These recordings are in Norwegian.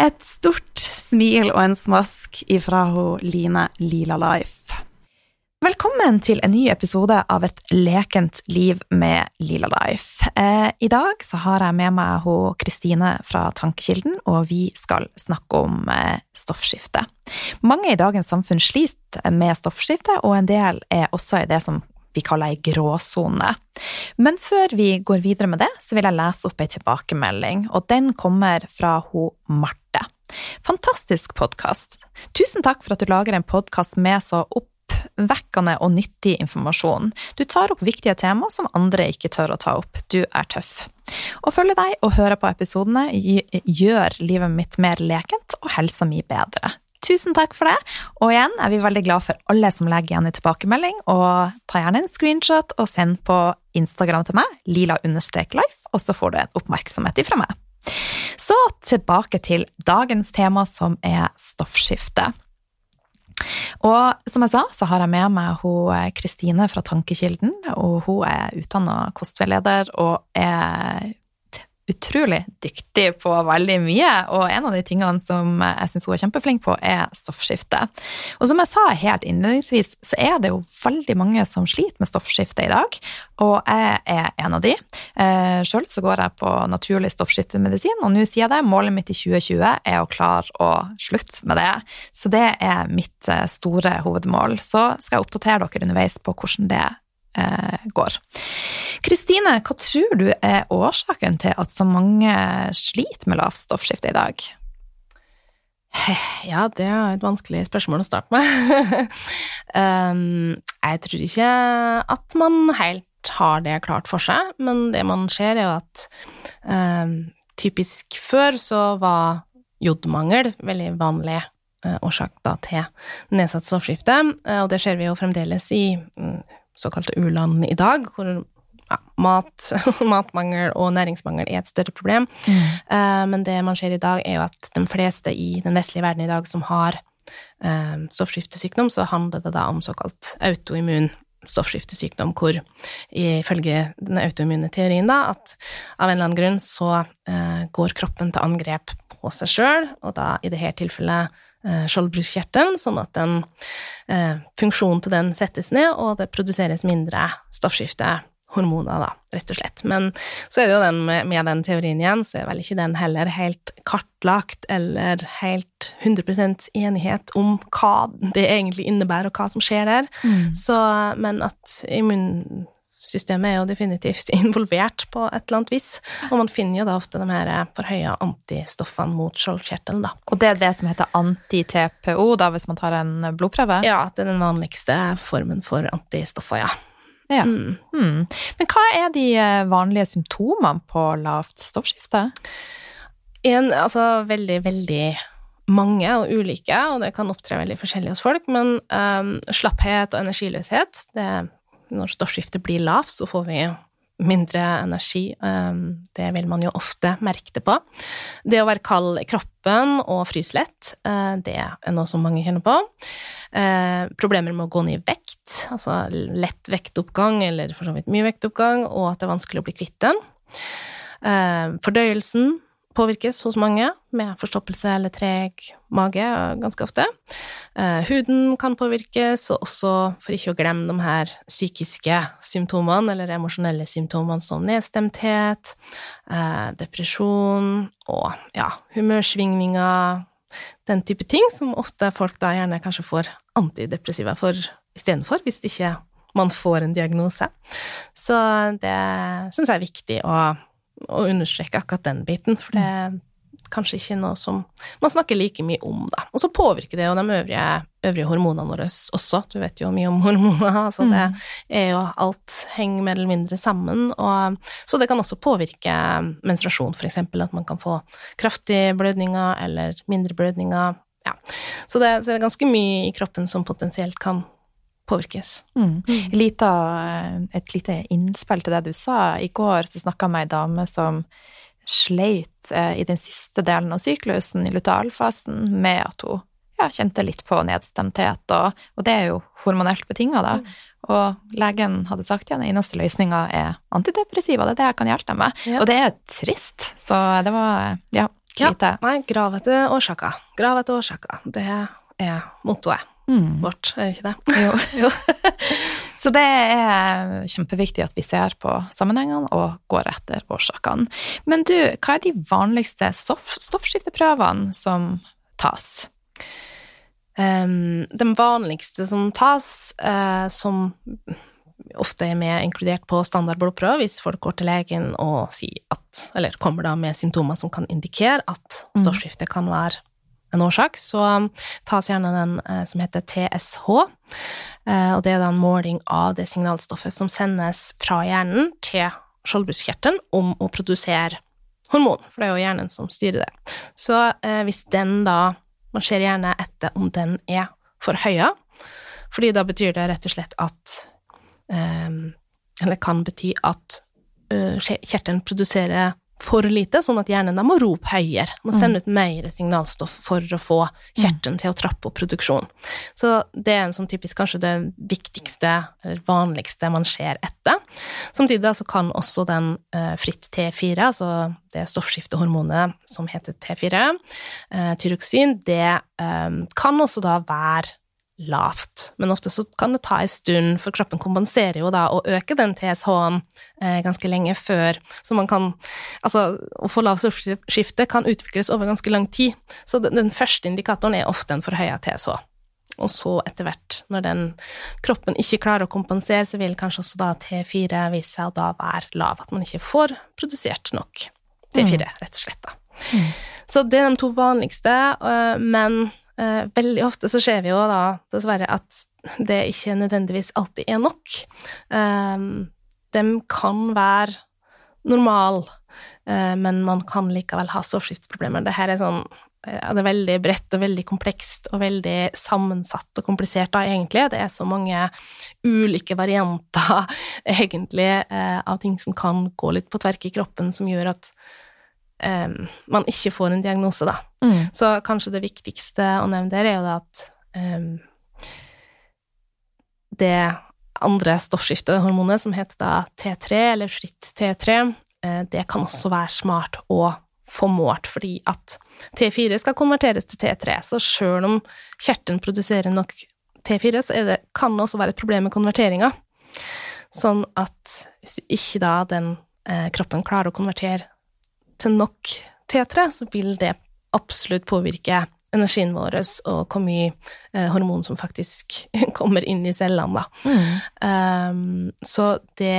Et stort smil og en smask ifra hun Line Lila Life. Velkommen til en ny episode av Et lekent liv med Lila Life. Eh, I dag så har jeg med meg hun Kristine fra Tankekilden, og vi skal snakke om eh, stoffskifte. Mange i dagens samfunn sliter med stoffskifte, og en del er også i det som vi kaller ei gråsone. Men før vi går videre med det, så vil jeg lese opp ei tilbakemelding, og den kommer fra hun Marte. Fantastisk podkast! Tusen takk for at du lager en podkast med så oppvekkende og nyttig informasjon. Du tar opp viktige tema som andre ikke tør å ta opp. Du er tøff. Å følge deg og høre på episodene gjør livet mitt mer lekent og helsa mi bedre. Tusen takk for det. Og igjen er vi veldig glad for alle som legger igjen en tilbakemelding. Og ta gjerne en screenshot og send på Instagram til meg, lila-life, og så får du en oppmerksomhet ifra meg. Så tilbake til dagens tema, som er stoffskifte. Og som jeg sa, så har jeg med meg hun Kristine fra Tankekilden. og Hun er utdanna kostveileder og er utrolig dyktig på veldig mye, og en av de tingene som jeg syns hun er kjempeflink på, er stoffskifte. Og som jeg sa helt innledningsvis, så er det jo veldig mange som sliter med stoffskifte i dag, og jeg er en av de. Eh, Sjøl så går jeg på naturlig stoffskiftemedisin, og nå sier jeg det, målet mitt i 2020 er å klare å slutte med det. Så det er mitt eh, store hovedmål. Så skal jeg oppdatere dere underveis på hvordan det går. Kristine, hva tror du er årsaken til at så mange sliter med lavt stoffskifte i dag? Ja, det er et vanskelig spørsmål å starte med. um, jeg tror ikke at man helt har det klart for seg, men det man ser, er jo at um, typisk før så var jodmangel veldig vanlig uh, årsak til nedsatt stoffskifte, uh, og det ser vi jo fremdeles i um, såkalte u-land i dag, hvor ja, mat, matmangel og næringsmangel er et større problem. Mm. Uh, men det man ser i dag, er jo at de fleste i den vestlige verden i dag som har uh, stoffskiftesykdom, så handler det da om såkalt autoimmun stoffskiftesykdom, hvor ifølge den autoimmune teorien da, at av en eller annen grunn så uh, går kroppen til angrep på seg sjøl, og da i dette tilfellet skjoldbruskkjertelen, sånn at den eh, funksjonen til den settes ned, og det produseres mindre stoffskiftehormoner, da, rett og slett. Men så er det jo den med, med, den teorien igjen, så er vel ikke den heller helt kartlagt eller helt 100% enighet om hva det egentlig innebærer, og hva som skjer der. Mm. Så, men at immun systemet er jo definitivt involvert på et eller annet vis, og man finner jo da ofte de her forhøya antistoffene mot skjoldkjertelen, da. Og det er det som heter anti-TPO, da, hvis man tar en blodprøve? Ja, det er den vanligste formen for antistoffer, ja. Ja. Mm. Mm. Men hva er de eh, vanlige symptomene på lavt stoffskifte? En, altså veldig, veldig mange og ulike, og det kan opptre veldig forskjellig hos folk, men um, slapphet og energiløshet, det når stoffskiftet blir lavt, så får vi mindre energi. Ehm, det vil man jo ofte merke det på. Det å være kald i kroppen og fryse lett, eh, det er noe som mange kjenner på. Eh, problemer med å gå ned i vekt, altså lett vektoppgang eller for så vidt mye vektoppgang, og at det er vanskelig å bli kvitt den. Eh, fordøyelsen påvirkes hos mange, med forstoppelse eller treg mage ganske ofte. Eh, huden kan påvirkes, og også, for ikke å glemme de her psykiske symptomene, eller emosjonelle symptomene som nedstemthet, eh, depresjon og ja, humørsvingninger, den type ting, som ofte folk da gjerne kanskje får antidepressiva for istedenfor, hvis ikke man får en diagnose. Så det syns jeg er viktig å, å, understreke akkurat den biten, for det er kanskje ikke noe som man snakker like mye om, da. Og så påvirker det jo de øvrige, øvrige hormonene våre også. Du vet jo mye om hormoner, altså det mm. er jo Alt henger mer eller mindre sammen, og Så det kan også påvirke menstruasjon, for eksempel, at man kan få kraftige blødninger eller mindre blødninger. Ja. Så det, så det er ganske mye i kroppen som potensielt kan påvirkes. Mm. Mm. Lita, eh, et lite innspill til det du sa. I går så snakka jeg med ei dame som sleit eh, i den siste delen av syklusen, i lutealfasen, med at hun ja, kjente litt på nedstemthet, og, og det er jo hormonelt betinga, da. Mm. Og legen hadde sagt ja, den eneste løsninga er antidepressiva, det er det jeg kan hjelpe deg med. Ja. Og det er trist, så det var ja, lite. Ja, nei, grav etter årsaker. Grav etter årsaker. Det er mottoet mm. vårt, er det ikke det? Jo. jo. Så det er kjempeviktig at vi ser på sammenhengene og går etter årsakene. Men du, hva er de vanligste stoff, stoffskifteprøvene som tas? Um, de vanligste som tas, uh, som ofte er med inkludert på standard blodprøve hvis folk går til legen og sier at, eller kommer da med symptomer som kan indikere at stoffskiftet stoffskifte kan være en årsak, så tas gjerne den eh, som heter TSH. Eh, og det er da en måling av det signalstoffet som sendes fra hjernen til skjoldbruskkjertelen om å produsere hormon, for det er jo hjernen som styrer det. Så eh, hvis den da Man ser gjerne etter om den er for høya, fordi da betyr det rett og slett at Eller kan bety at kjertelen produserer for lite, sånn at hjernen da må rope høyere, må sende mm. ut mer signalstoff for å få kjertelen til å trappe opp produksjon. Så det er en sånn typisk kanskje det viktigste, eller vanligste, man ser etter. Samtidig da så kan også den uh, fritt T4, altså det stoffskiftehormonet som heter T4, uh, eh, tyroksin, det um, kan også da være lavt. Men ofte så kan det ta en stund, for kroppen kompenserer jo da å øke den TSH-en eh, ganske lenge før. Så man kan Altså, å få lavt stoffskifte kan utvikles over ganske lang tid. Så den, den første indikatoren er ofte en forhøya TSH. Og så etter hvert, når den kroppen ikke klarer å kompensere, så vil kanskje også da T4 vise seg å da være lav. At man ikke får produsert nok T4, mm. rett og slett. da. Mm. Så det er de to vanligste, øh, men Eh, veldig ofte så ser vi jo da dessverre at det ikke nødvendigvis alltid er nok. Eh, de kan være normal, eh, men man kan likevel ha stoffskifteproblemer. Det her er sånn ja, det er veldig bredt og veldig komplekst og veldig sammensatt og komplisert, da, egentlig. Det er så mange ulike varianter, egentlig, av ting som kan gå litt på tverk i kroppen, som gjør at um, man ikke får en diagnose, da. Mm. Så kanskje det viktigste å nevne der er jo at um, det andre stoffskiftehormonet, som heter da T3, eller fritt T3, uh, det kan også være smart å få målt, fordi at T4 skal konverteres til T3. Så sjøl om kjertelen produserer nok T4, så det, kan det også være et problem med konverteringa. Sånn at hvis du ikke da den eh, kroppen klarer å konvertere til nok T3, så vil det absolutt påvirke energien vår og hvor mye eh, hormon som faktisk kommer inn i cellene. Mm. Um, så det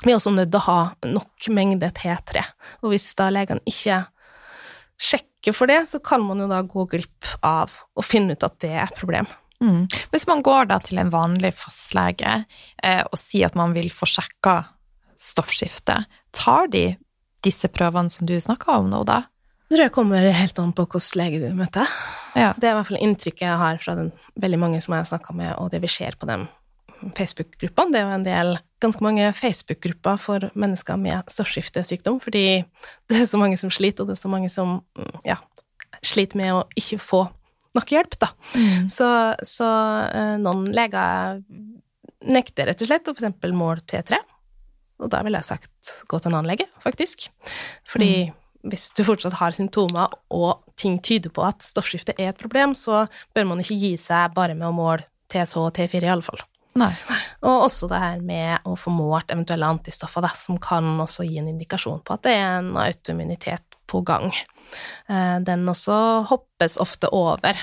Vi er også nødt til å ha nok mengde T3, og hvis da legene ikke sjekker for det, så kan man jo da gå glipp av å finne ut at det er et problem. Mm. Hvis man går da til en vanlig fastlege eh, og sier at man vil få sjekka stoffskiftet, tar de disse prøvene som du snakka om nå, da? Jeg tror jeg kommer helt an på hvilken lege du møter. Ja. Det er i hvert fall inntrykket jeg har fra den, veldig mange som jeg har snakka med, og det vi ser på de Facebook-gruppene. Det er jo en del, ganske mange Facebook-grupper for mennesker med stoffskiftesykdom, fordi det er så mange som sliter, og det er så mange som ja, sliter med å ikke få nok hjelp, da. Mm. Så, så uh, noen leger nekter rett og slett å eksempel måle T3, og da ville jeg sagt gå til en annen lege, faktisk. Fordi mm. hvis du fortsatt har symptomer, og ting tyder på at stoffskifte er et problem, så bør man ikke gi seg bare med å måle TSH og T4, i alle fall. Nei. Og også det her med å få målt eventuelle antistoffer, da, som kan også gi en indikasjon på at det er en autoimmunitet på gang. Eh, den også hoppes ofte over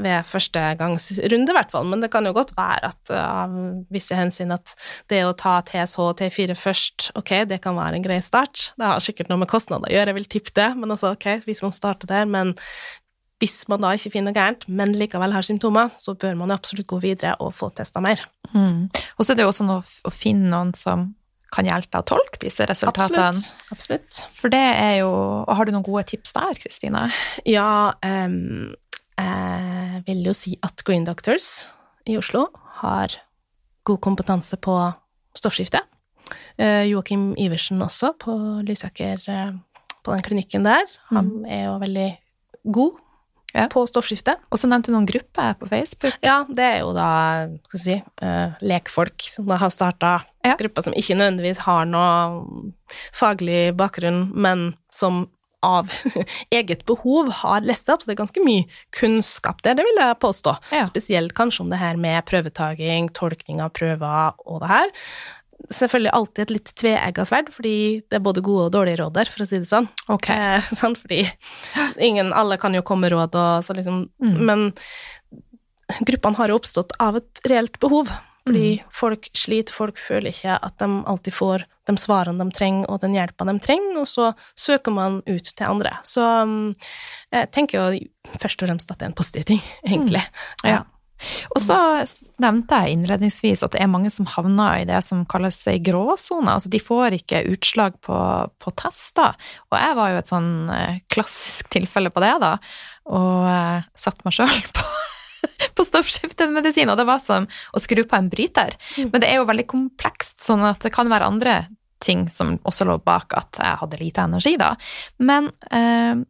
ved førstegangsrunde, i hvert fall. Men det kan jo godt være at eh, av visse hensyn at det å ta TSH og T4 først, ok, det kan være en grei start. Det har sikkert noe med kostnader å gjøre, jeg vil tippe det, men altså, ok, hvis man starter der, men hvis man da ikke finner gærent, men likevel har symptomer, så bør man jo absolutt gå videre og få testa mer. Mm. Og så er det jo også noe å finne noen som kan hjelpe deg å tolke disse resultatene. Absolutt. Absolutt. For det er jo Og har du noen gode tips der, Kristine? Ja, um, jeg vil jo si at Green Doctors i Oslo har god kompetanse på stoffskifte. Uh, Joakim Iversen også, på Lysaker, uh, på den klinikken der. Han mm. er jo veldig god ja. på stoffskifte. Og så nevnte du noen grupper på Facebook. Ja, det er jo da skal jeg si, uh, lekfolk som da har starta ja. grupper som ikke nødvendigvis har noe faglig bakgrunn, men som av eget behov har lest opp, så det er ganske mye kunnskap der, det vil jeg påstå. Ja. Spesielt kanskje om det her med prøvetaking, tolkning av prøver og det her selvfølgelig alltid et litt tveegga sverd, fordi det er både gode og dårlige råd der, for å si det sånn. Okay. Eh, sånn fordi ingen Alle kan jo komme med råd og så liksom mm. Men gruppene har jo oppstått av et reelt behov. Fordi mm. folk sliter, folk føler ikke at de alltid får de svarene de trenger, og den hjelpa de trenger, og så søker man ut til andre. Så mm, jeg tenker jo først og fremst at det er en positiv ting, egentlig. Mm. Ja. Og så nevnte jeg innledningsvis at det er mange som havner i det som kalles ei gråsone. Altså de får ikke utslag på, på, tester. Og jeg var jo et sånn eh, klassisk tilfelle på det, da. Og uh, satte meg sjøl på på stoffskiftemedisin, og det var som å skru på en bryter. Mm. Men det er jo veldig komplekst, sånn at det kan være andre ting som også lå bak at jeg hadde lite energi, da. Men eh,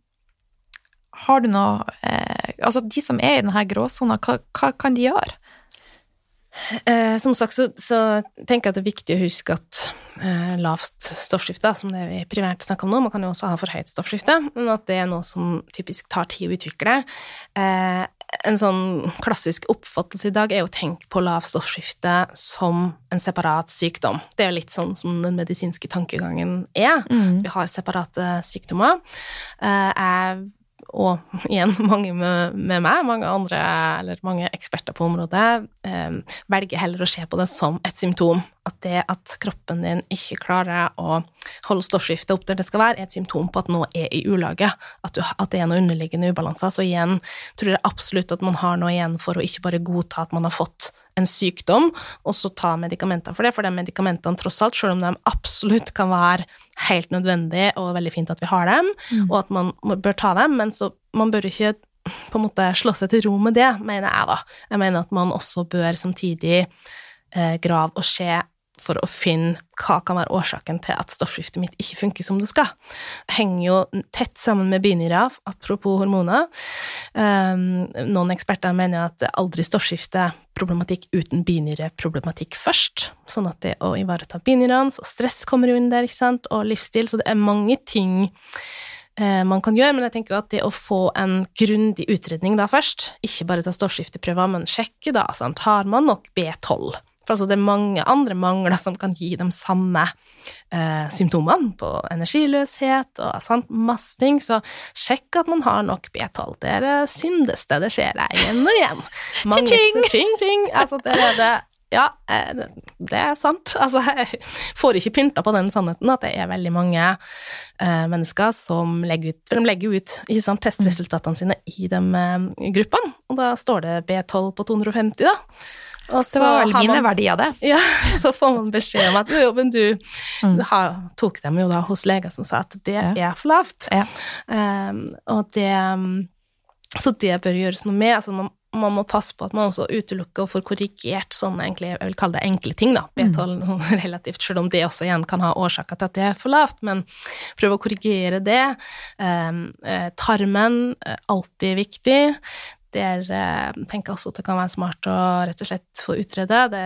har du noe eh, Altså, de som er i denne gråsona, hva, hva, kan de gjøre? Eh, som sagt så, så, tenker jeg at det er viktig å huske at eh, lavt stoffskifte, som det vi primært snakker om nå, man kan jo også ha for høyt stoffskifte, men at det er noe som typisk tar tid å utvikle. En sånn klassisk oppfattelse i dag er å tenke på lav stoffskifte som en separat sykdom. Det er litt sånn som den medisinske tankegangen er. Mm. Vi har separate sykdommer. Eh, jeg og igjen mange med, med, meg, mange andre, eller mange eksperter på området, eh, velger heller å se på det som et symptom. At det at kroppen din ikke klarer å holde stoffskiftet opp der det skal være, er et symptom på at noe er i ulage, at, du, at det er noe underliggende ubalanser. Så igjen tror jeg absolutt at man har noe igjen for å ikke bare godta at man har fått en sykdom, og så ta medikamenter for det, for de medikamentene, tross alt, selv om de absolutt kan være helt nødvendige og veldig fint at vi har dem, mm. og at man bør ta dem, men så man bør ikke på en måte slå seg til ro med det, mener jeg, da. Jeg mener at man også bør samtidig eh, grave og se for å finne hva kan være årsaken til at stoffskiftet mitt ikke funker som det skal. Det henger jo tett sammen med binyrer, apropos hormoner. Um, noen eksperter mener at det aldri stoffskifteproblematikk uten binyreproblematikk først, sånn at det å ivareta binyrene, så stress kommer inn der, ikke sant, og livsstil, så det er mange ting eh, man kan gjøre, men jeg tenker at det å få en grundig utredning da først, ikke bare ta stoffskifteprøver, men sjekke da, sant, har man nok B12? Altså det er mange andre mangler som kan gi de samme eh, symptomene på energiløshet og sant, masse ting, så sjekk at man har nok B12. Det er det syndeste, det skjer jeg igjen og igjen. Mange, ching. Altså, det er det ja, eh, det er sant. Altså, jeg får ikke pynta på den sannheten at det er veldig mange uh, mennesker som legger ut, for de legger ut sant, testresultatene sine i de uh, gruppene, og da står det B12 på 250, da. Og det var vel mine man, verdier, det. Ja, så får man beskjed om at jo, men du, mm. du har, tok dem jo da hos leger som sa at det ja. er for lavt. Ja. Um, og det Så det bør gjøres noe med. altså man, man må passe på at man også utelukker og får korrigert sånne egentlig, jeg vil kalle det enkle ting, da, B12 mm. relativt, selv om det også igjen kan ha årsaker til at det er for lavt, men prøve å korrigere det. Um, tarmen, alltid viktig der eh, tenker jeg også at det kan være smart å rett og slett få utrede. Det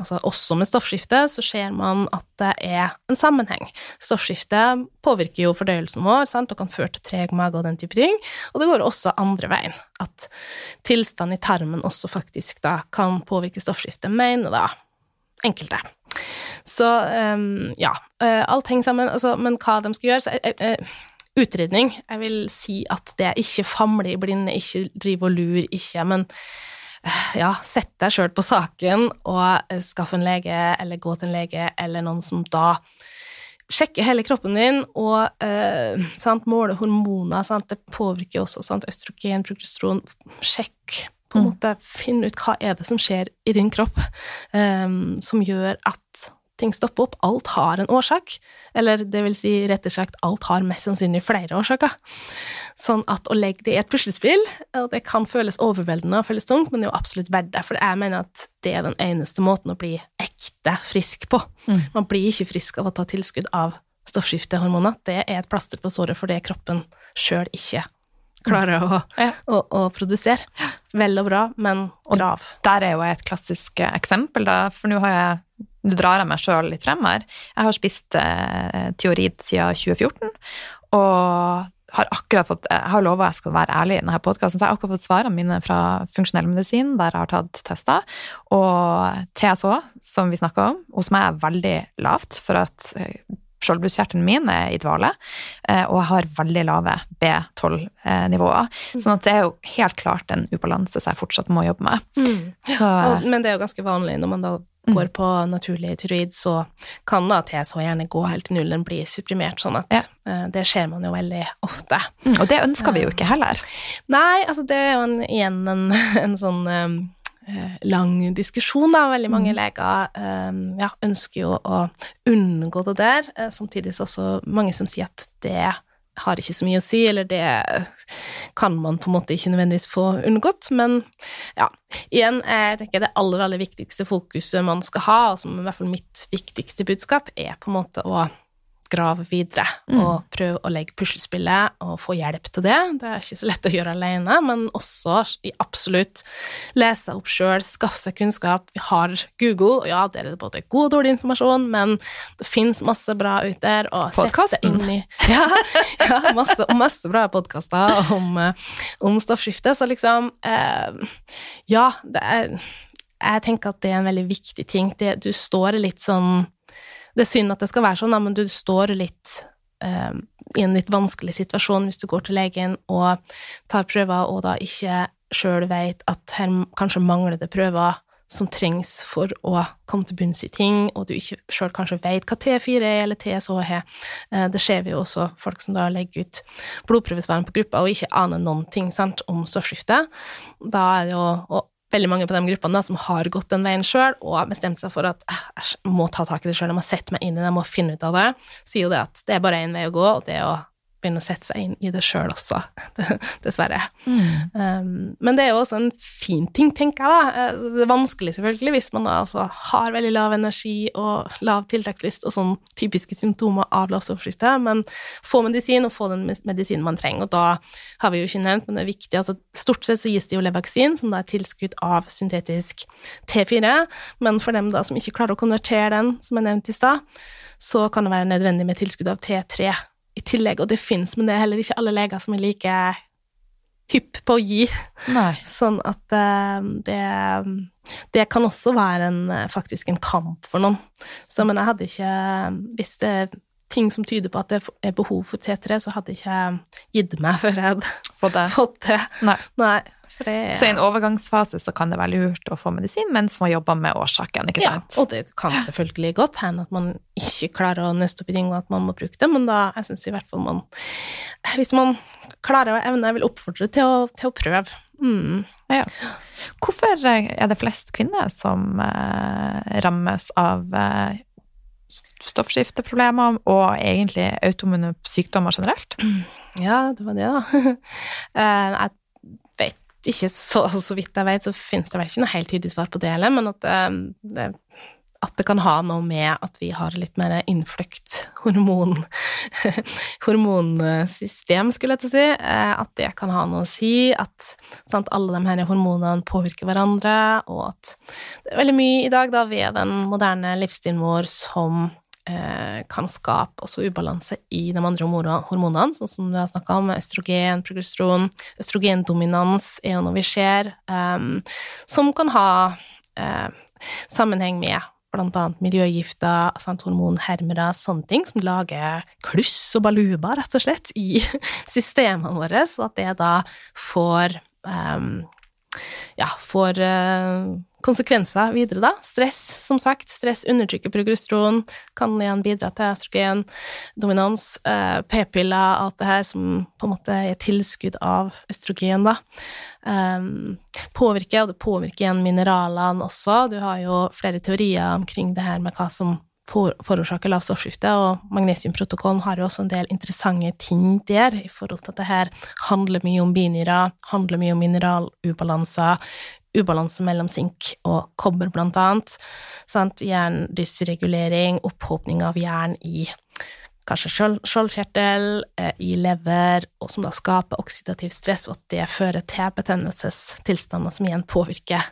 altså, også med stoffskifte så ser man at det er en sammenheng. Stoffskifte påvirker jo fordøyelsen vår sant, og kan føre til treg mage og den type ting. Og det går også andre veien. At tilstand i tarmen også faktisk da kan påvirke stoffskiftet, mener da enkelte. Så um, ja, uh, alt henger sammen. Altså, men hva de skal gjøre så, uh, uh, Utredning. Jeg vil si at det er ikke famle i blinde, ikke drive og lure, ikke, men ja, sett deg sjøl på saken og skaff en lege, eller gå til en lege, eller noen som da sjekker hele kroppen din og eh, sant, måler hormoner. Sant? Det påvirker også sant? østrogen, progesteron. Sjekk på en mm. måte Finn ut hva er det som skjer i din kropp eh, som gjør at ting stopper opp. Alt har en årsak. Eller det vil si, rett og slett, alt har mest sannsynlig flere årsaker. Sånn at å legge det i et puslespill, og det kan føles overveldende og føles tungt, men det er jo absolutt verdt det, for jeg mener at det er den eneste måten å bli ekte frisk på. Mm. Man blir ikke frisk av å ta tilskudd av stoffskiftehormoner. Det er et plaster på såret fordi kroppen sjøl ikke klarer å, ja. å, å, produsere. Vel og bra, men grav. Og der er jo et klassisk eksempel, da, for nå har jeg nå drar jeg meg sjøl litt frem her. Jeg har spist eh, teorid siden 2014, og har akkurat fått Jeg har lova jeg skal være ærlig i denne podkasten, så jeg har akkurat fått svarene mine fra funksjonell medisin, der jeg har tatt tester. Og TSH, som vi snakka om, hos meg er veldig lavt, for at eh, skjoldbruskkjertelen min er i dvale, og jeg har veldig lave B12-nivåer. Mm. Sånn at det er jo helt klart en ubalanse som jeg fortsatt må jobbe med. Mm. Så, men det er jo ganske vanlig når man da. Går på naturlig tyroid, så kan da TSH gjerne gå helt til null, den blir supprimert, sånn at ja. uh, det ser man jo veldig ofte. Mm, og det ønsker vi jo ikke heller. Nei, altså det er jo en, igjen en, en sånn um, Eh, lang diskusjon, da. Veldig mange mm. leger um, ja, ønsker jo å unngå det der. Eh, samtidig så også mange som sier at det har ikke så mye å si, eller det kan man på en måte ikke nødvendigvis få unngått. Men ja, igjen, jeg tenker det aller, aller viktigste fokuset man skal ha, og som i hvert fall mitt viktigste budskap, er på en måte å grave videre mm. og prøve å legge puslespillet og få hjelp til det. Det er ikke så lett å gjøre alene, men også absolutt lese opp sjøl, skaffe seg kunnskap. Vi har Google, og ja, der er det både god og dårlig informasjon, men det fins masse bra ut der. Og Podkasten! Ja, ja, masse, masse bra podkaster om, eh, om stoffskifte, så liksom eh, Ja, det er jeg tenker at det er en veldig viktig ting. Det, du står litt sånn det er synd at det skal være sånn, men du står litt eh, i en litt vanskelig situasjon hvis du går til legen og tar prøver, og da ikke sjøl vet at her kanskje mangler det prøver som trengs for å komme til bunns i ting, og du ikke sjøl kanskje vet hva T4 er eller TSH er. Eh, det ser vi jo også, folk som da legger ut blodprøvesvarene på gruppa og ikke aner noen ting sant, om stoffskifte. Da er det jo, og veldig mange på de gruppene som har gått den veien sjøl og har bestemt seg for at jeg må ta tak i det sjøl, jeg må sette meg inn i det, jeg må finne ut av det, sier jo det at det er bare én vei å gå, og det er å begynne å sette seg inn i det sjøl også, dessverre. Mm. Um, men det er jo også en fin ting, tenker jeg, da. Eh, det er vanskelig, selvfølgelig, hvis man da altså har veldig lav energi og lav tiltakslyst og sånn typiske symptomer av lavstoffskifte, men få medisin og få den medisinen man trenger. Og da har vi jo ikke nevnt, men det er viktig, altså stort sett så gis det jo Levaksin, som da er tilskudd av syntetisk T4, men for dem da som ikke klarer å konvertere den, som jeg nevnte i stad, så kan det være nødvendig med tilskudd av T3 i tillegg, og det fins, men det er heller ikke alle leger som er like hypp på å gi. Nei. Sånn at uh, det, det kan også være en, faktisk en kamp for noen. Så, men jeg hadde ikke Hvis det ting som tyder på at det er behov for T3, så hadde jeg ikke gitt meg før jeg hadde fått det. Fått det. Nei. Nei. Det, så i en overgangsfase så kan det være lurt å få medisin mens man jobber med årsaken, ikke sant? Ja, og det kan selvfølgelig godt hende at man ikke klarer å nøste opp i ting, og at man må bruke det, men da jeg syns i hvert fall man Hvis man klarer å evne, jeg vil oppfordre til å, til å prøve. Mm. Ja. Hvorfor er det flest kvinner som eh, rammes av eh, stoffskifteproblemer og egentlig autoimmune sykdommer generelt? Ja, det var det, da. jeg vet ikke så, så vidt jeg vet, så finnes det vel ikke noe helt tydelig svar på det heller, men at um, det, at det kan ha noe med at vi har litt mer innfløkt hormon, hormonsystem, skulle jeg til å si. Eh, at det kan ha noe å si. At sant, alle de her hormonene påvirker hverandre, og at det er veldig mye i dag da, ved den moderne livsstilen vår som eh, kan skape også ubalanse i de andre hormonene, sånn som du har snakka om, østrogen, progesteron. Østrogendominans er jo noe vi ser, um, som kan ha eh, sammenheng med annet miljøgifter, sant, hormonhermere, sånne ting, som lager kluss og baluba, rett og slett, i systemene våre, så at det da får um, ja, får uh, konsekvenser videre, da. Stress, som sagt. Stress undertrykker progesteron, kan igjen bidra til østrogen, dominans, uh, p-piller, alt det her som på en måte er tilskudd av østrogen, da. Um, påvirker, og det påvirker igjen mineralene også. Du har jo flere teorier omkring det her med hva som forårsaker lavt stoffskifte, og magnesiumprotokollen har jo også en del interessante ting der, i forhold til at det her handler mye om binyrer, handler mye om mineralubalanser, ubalanse mellom sink og kobber, blant annet. Sant? Jerndysregulering, opphopning av jern i kanskje skjoldkjertel, eh, i lever, og som da skaper oksidativ stress, og at det fører til betennelsestilstander som igjen påvirker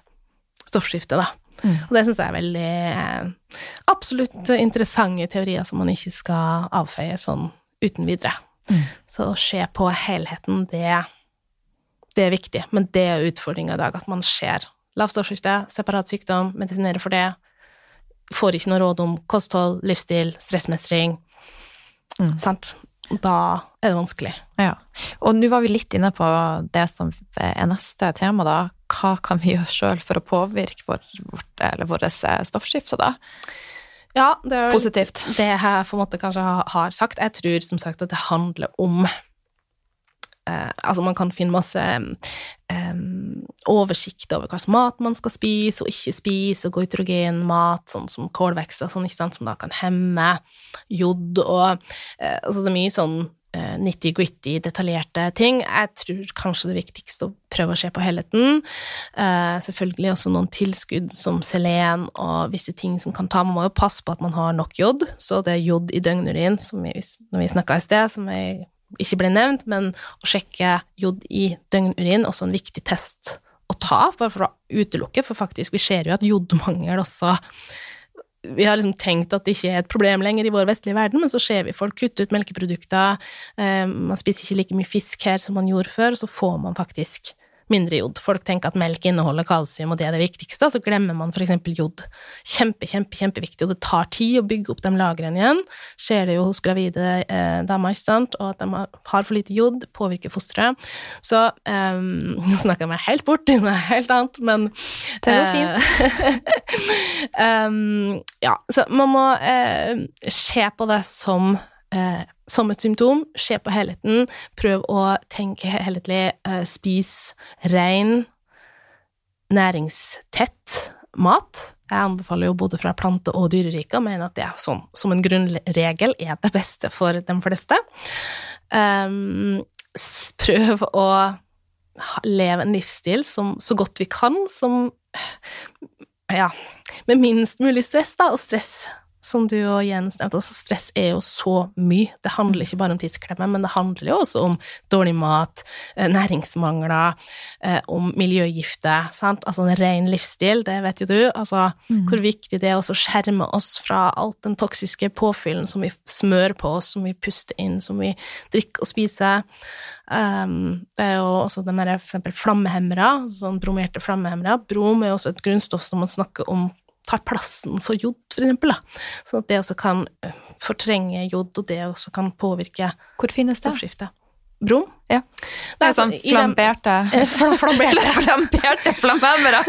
stoffskiftet, da. Mm. Og det syns jeg er veldig eh, absolutt interessante teorier som man ikke skal avfeie sånn uten videre. Mm. Så å se på helheten, det det er viktig, men det er utfordringa i dag, at man ser lavt stoffskifte, separat sykdom, medisinerer for det, får ikke noe råd om kosthold, livsstil, stressmestring, mm. sant? Da er det vanskelig. Ja. Og nå var vi litt inne på det som er neste tema, da. Hva kan vi gjøre sjøl for å påvirke vår, vårt, vårt eh, stoffskifte, da? Ja, det er Positivt. det jeg på en måte kanskje har sagt. Jeg tror som sagt at det handler om eh, Altså, man kan finne masse eh, oversikt over hva slags mat man skal spise og ikke spise, og goitrogenmat, sånn som kålvekster, sånn, ikke sant, som da kan hemme jod og eh, Altså, det er mye sånn nitty-gritty, detaljerte ting. Jeg tror kanskje det viktigste å prøve å se på helheten. Uh, selvfølgelig også noen tilskudd som selen og visse ting som kan ta. Man må jo passe på at man har nok jod, så det er jod i døgnurin, som vi, når vi snakka i sted, som jeg ikke ble nevnt, men å sjekke jod i døgnurin, også en viktig test å ta, bare for å utelukke, for faktisk, vi ser jo at jodmangel også vi har liksom tenkt at det ikke er et problem lenger i vår vestlige verden, men så ser vi folk kutte ut melkeprodukter, eh, man spiser ikke like mye fisk her som man gjorde før, og så får man faktisk mindre jod. Folk tenker at melk inneholder kalsium, og det er det viktigste, så glemmer man eksempel jod. Kjempe, kjempe, kjempeviktig, og det tar tid å bygge opp de lagrene igjen. Skjer det jo hos gravide eh, damer, ikke sant, og at de har for lite jod, påvirker fosteret. Så eh, Nå snakker jeg meg helt bort til noe helt annet, men Det går fint. um, ja, så man må eh, se på det som uh, som et symptom, se på helheten, prøv å tenke helhetlig, uh, spis ren, næringstett mat. Jeg anbefaler jo både fra plante- og dyreriket, og mener at det sånn, som en grunnregel er det beste for de fleste. Um, prøv å leve en livsstil som, så godt vi kan, som ja, med minst mulig stress, da, og stress som du og Jens nevnte, altså stress er jo så mye. Det handler ikke bare om tidsklemme, men det handler jo også om dårlig mat, eh, næringsmangler, eh, om miljøgifter, sant. Altså en ren livsstil, det vet jo du. Altså mm. hvor viktig det er å skjerme oss fra alt den toksiske påfyllen som vi smører på oss, som vi puster inn, som vi drikker og spiser. Um, det er jo også de her for eksempel flammehemmere, sånn bromerte flammehemmere. Brom er også et grunnstoff som man snakker om tar plassen for jod. Da. Sånn at det også kan eh, fortrenge jod, og det også kan påvirke Hvor finnes det? stoffskiftet. Brom? Ja. Det er sånn flamberte Flam, Flamberte Flamberte flammemmere!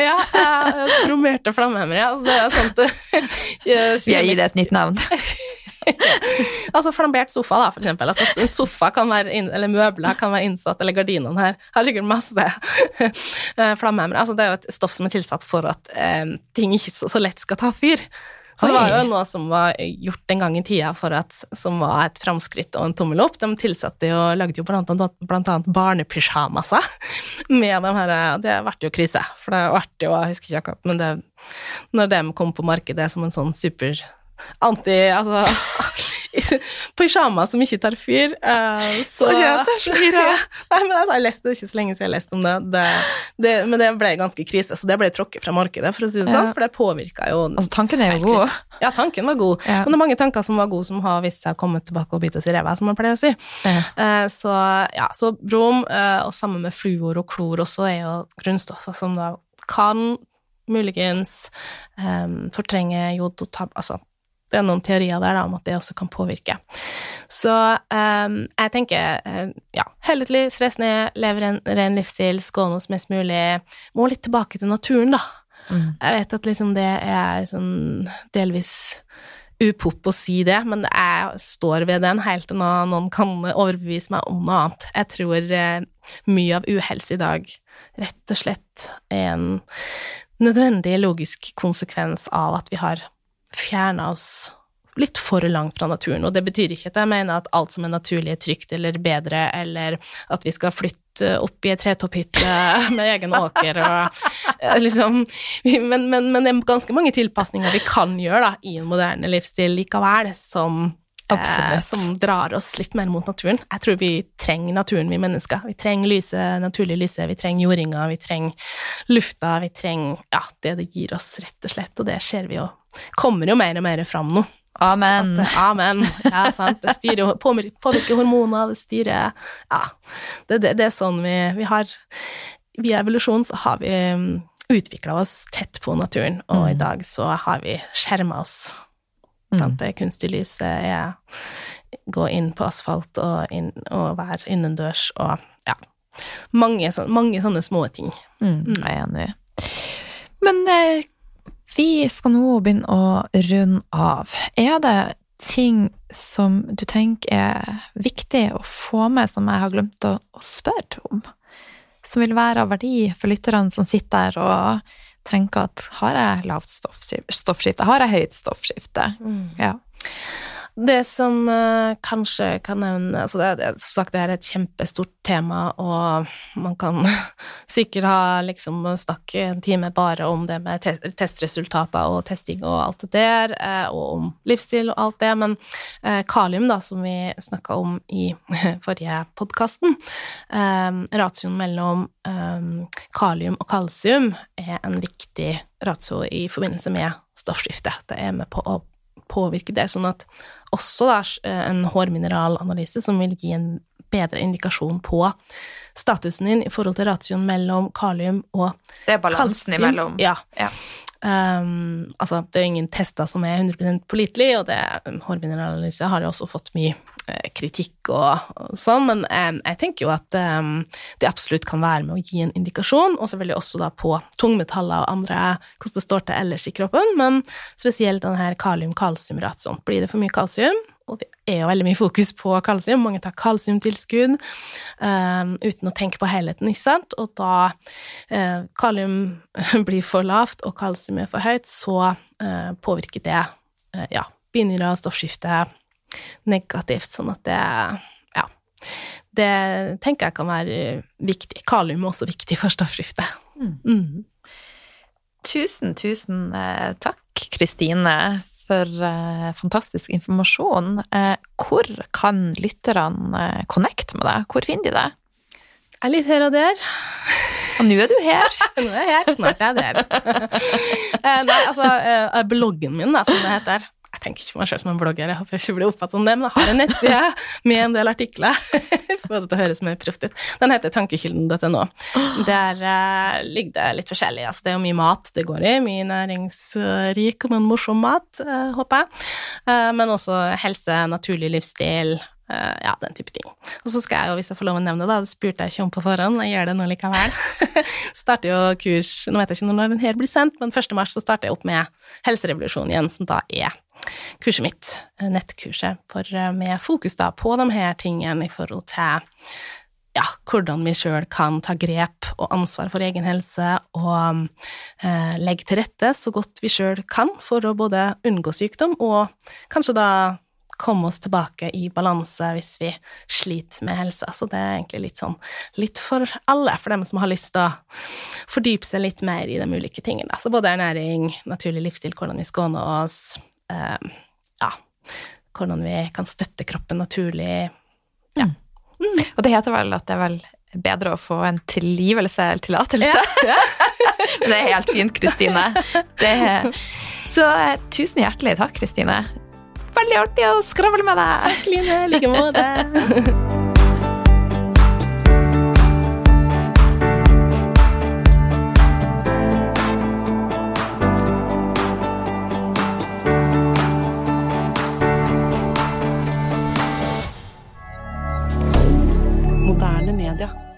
ja, uh, bromerte flammehemmere. Altså, det er sant. har gitt det et nytt navn. altså flambert sofa, da, for eksempel. Altså, en sofa kan være inn, eller møbler kan være innsatt, eller gardinene her har sikkert masse eh, flammehemmere. Altså, det er jo et stoff som er tilsatt for at eh, ting ikke så, så, lett skal ta fyr. Så det var jo noe som var gjort en gang i tida for at, som var et framskritt og en tommel opp. De tilsatte jo, lagde jo blant annet, blant annet barnepysjamaser med de her Det ble jo krise, for det ble jo, jeg husker ikke akkurat, men det Når de kom på markedet som en sånn super anti Altså Pysjama som ikke tar fyr. Uh, så Sorry. Nei, men altså, jeg leste det ikke så lenge siden jeg leste om det. det, det men det ble ganske krise, så det ble tråkket fra markedet, for å si det sånn, Ja. for det påvirka jo Altså, tanken er jo god. krise. Ja, tanken var god, Ja. men det er mange tanker som var gode, som har vist seg å komme tilbake og bite oss i ræva, som man pleier å si. Eh, Så ja, så brom, uh, og sammen med fluor og klor også, er jo grunnstoffer som da kan muligens um, fortrenge jod og tab... Altså, det er noen teorier der da, om at det også kan påvirke. Så um, jeg tenker eh, ja, helhetlig, stress ned, lever en ren livsstil, skåne oss mest mulig, må litt tilbake til naturen, da. Mm. Jeg vet at liksom det er sånn delvis upop å si det, men jeg står ved den helt til noen kan overbevise meg om noe annet. Jeg tror uh, mye av uhelse i dag rett og slett er en nødvendig logisk konsekvens av at vi har fjerna oss litt for langt fra naturen. Og det betyr ikke at jeg mener at alt som er naturlig, er trygt eller bedre, eller at vi skal flytte opp i ei tretopphytte med egen åker og eh, liksom men, men, men det er ganske mange tilpasninger vi kan gjøre da, i en moderne livsstil likevel, som eh, som drar oss litt mer mot naturen. Jeg tror vi trenger naturen, vi mennesker. Vi trenger lyset, naturlig lyset, vi trenger jordinga, vi trenger lufta, vi trenger ja, det det gir oss, rett og slett, og det ser vi jo kommer jo mer og mer fram nå. Amen. At, amen. Ja, sant. Det styrer, påvirker, hormoner, det styrer Ja. Det, det, det er sånn vi, vi har Via evolusjon så har vi utvikla oss tett på naturen, og i Mm. dag så har vi skjerma oss. Sant? Det kunstige lyset er gå inn på asfalt og, inn, og være innendørs og ja. Mange, sånn- mange sånne små ting. Mm, jeg er enig. Men eh, vi skal nå begynne å runde av. Er det ting som du tenker er viktig å få med, som jeg har glemt å, å spørre om? Som vil være av verdi for lytterne som sitter der og tenker at har jeg lavt stoffskifte? Har jeg høyt stoffskifte? Ja. Det som uh, kanskje kan nevne altså det, det, Som sagt, det er et kjempestort tema, og man kan sikkert ha liksom snakke en time bare om det med te testresultater og testing og alt det der, uh, og om livsstil og alt det, men uh, kalium, da, som vi snakka om i forrige podkasten, eh, ratioen mellom eh, kalium og kalsium er en viktig ratio i forbindelse med stoffskifte. Det er med på å påvirke det, sånn at også da, en hårmineralanalyse som vil gi en bedre indikasjon på statusen din i forhold til ratioen mellom kalium og kalsium. Det er kalsium. balansen imellom. Ja. Ja. Um, altså, det er ingen tester som er 100% pålitelige, og det, hårmineralanalyse har jo også fått mye eh, kritikk og, og sånn, men um, jeg tenker jo at um, det absolutt kan være med å gi en indikasjon, og selvfølgelig også da på tungmetaller og andre, hvordan det står til ellers i kroppen, men spesielt denne kalium-kalsium-ratioen. Blir det for mye kalsium, og det er jo veldig mye fokus på kalsium, mange tar kalsiumtilskudd um, uten å tenke på helheten, ikke sant, og da uh, kalium blir for lavt og kalsium er for høyt, så uh, påvirker det uh, ja, binyrer, stoffskifte negativt, sånn at det ja, det tenker jeg kan være viktig. Kalium er også viktig for stoffskiftet. Mm. Mm. Tusen, tusen takk, Kristine, for eh, fantastisk informasjon. Eh, hvor kan lytterne eh, connecte med deg? Hvor finner de deg? Jeg er litt her og der. Og nå er du her. Nå er jeg her, snart er jeg der. Nei, altså, eh, bloggen min, da, som det heter Jeg tenker ikke på meg selv som en blogger, jeg håper jeg ikke blir oppfattet som det, men jeg har en nettside med en del artikler. For det til å høres mer proft ut. Den heter tankekilden.no. Der uh, ligger det litt forskjellig. Altså, det er jo mye mat det går i. Mye næringsrik, men morsom mat, uh, håper jeg. Uh, men også helse, naturlig livsstil. ja, den type ting. Og så skal jeg jo, hvis jeg får lov å nevne det, det spurte jeg ikke om på forhånd, jeg gjør det nå likevel. starter jo kurs Nå vet jeg ikke når den her blir sendt, men 1. mars så starter jeg opp med Helserevolusjonen igjen, som da er kurset mitt, eh, nettkurset, for, eh, med fokus da på de her tingene i forhold til ja, hvordan vi sjøl kan ta grep og ansvar for egen helse, og eh, legge til rette så godt vi sjøl kan for å både unngå sykdom og kanskje da komme oss tilbake i balanse hvis vi sliter med helsa. Så det er egentlig litt sånn litt for alle, for dem som har lyst til å fordype seg litt mer i de ulike tingene. Så både ernæring, naturlig livsstil, hvordan vi skåner oss, ja, hvordan vi kan støtte kroppen naturlig. Ja. Mm. Og det heter vel at det er vel bedre å få en tilgivelse eller tillatelse. Ja. det er helt fint, Kristine. Så eh, tusen hjertelig takk, Kristine veldig artig å skravle med deg. Takk, Line. I like måte. rien dire.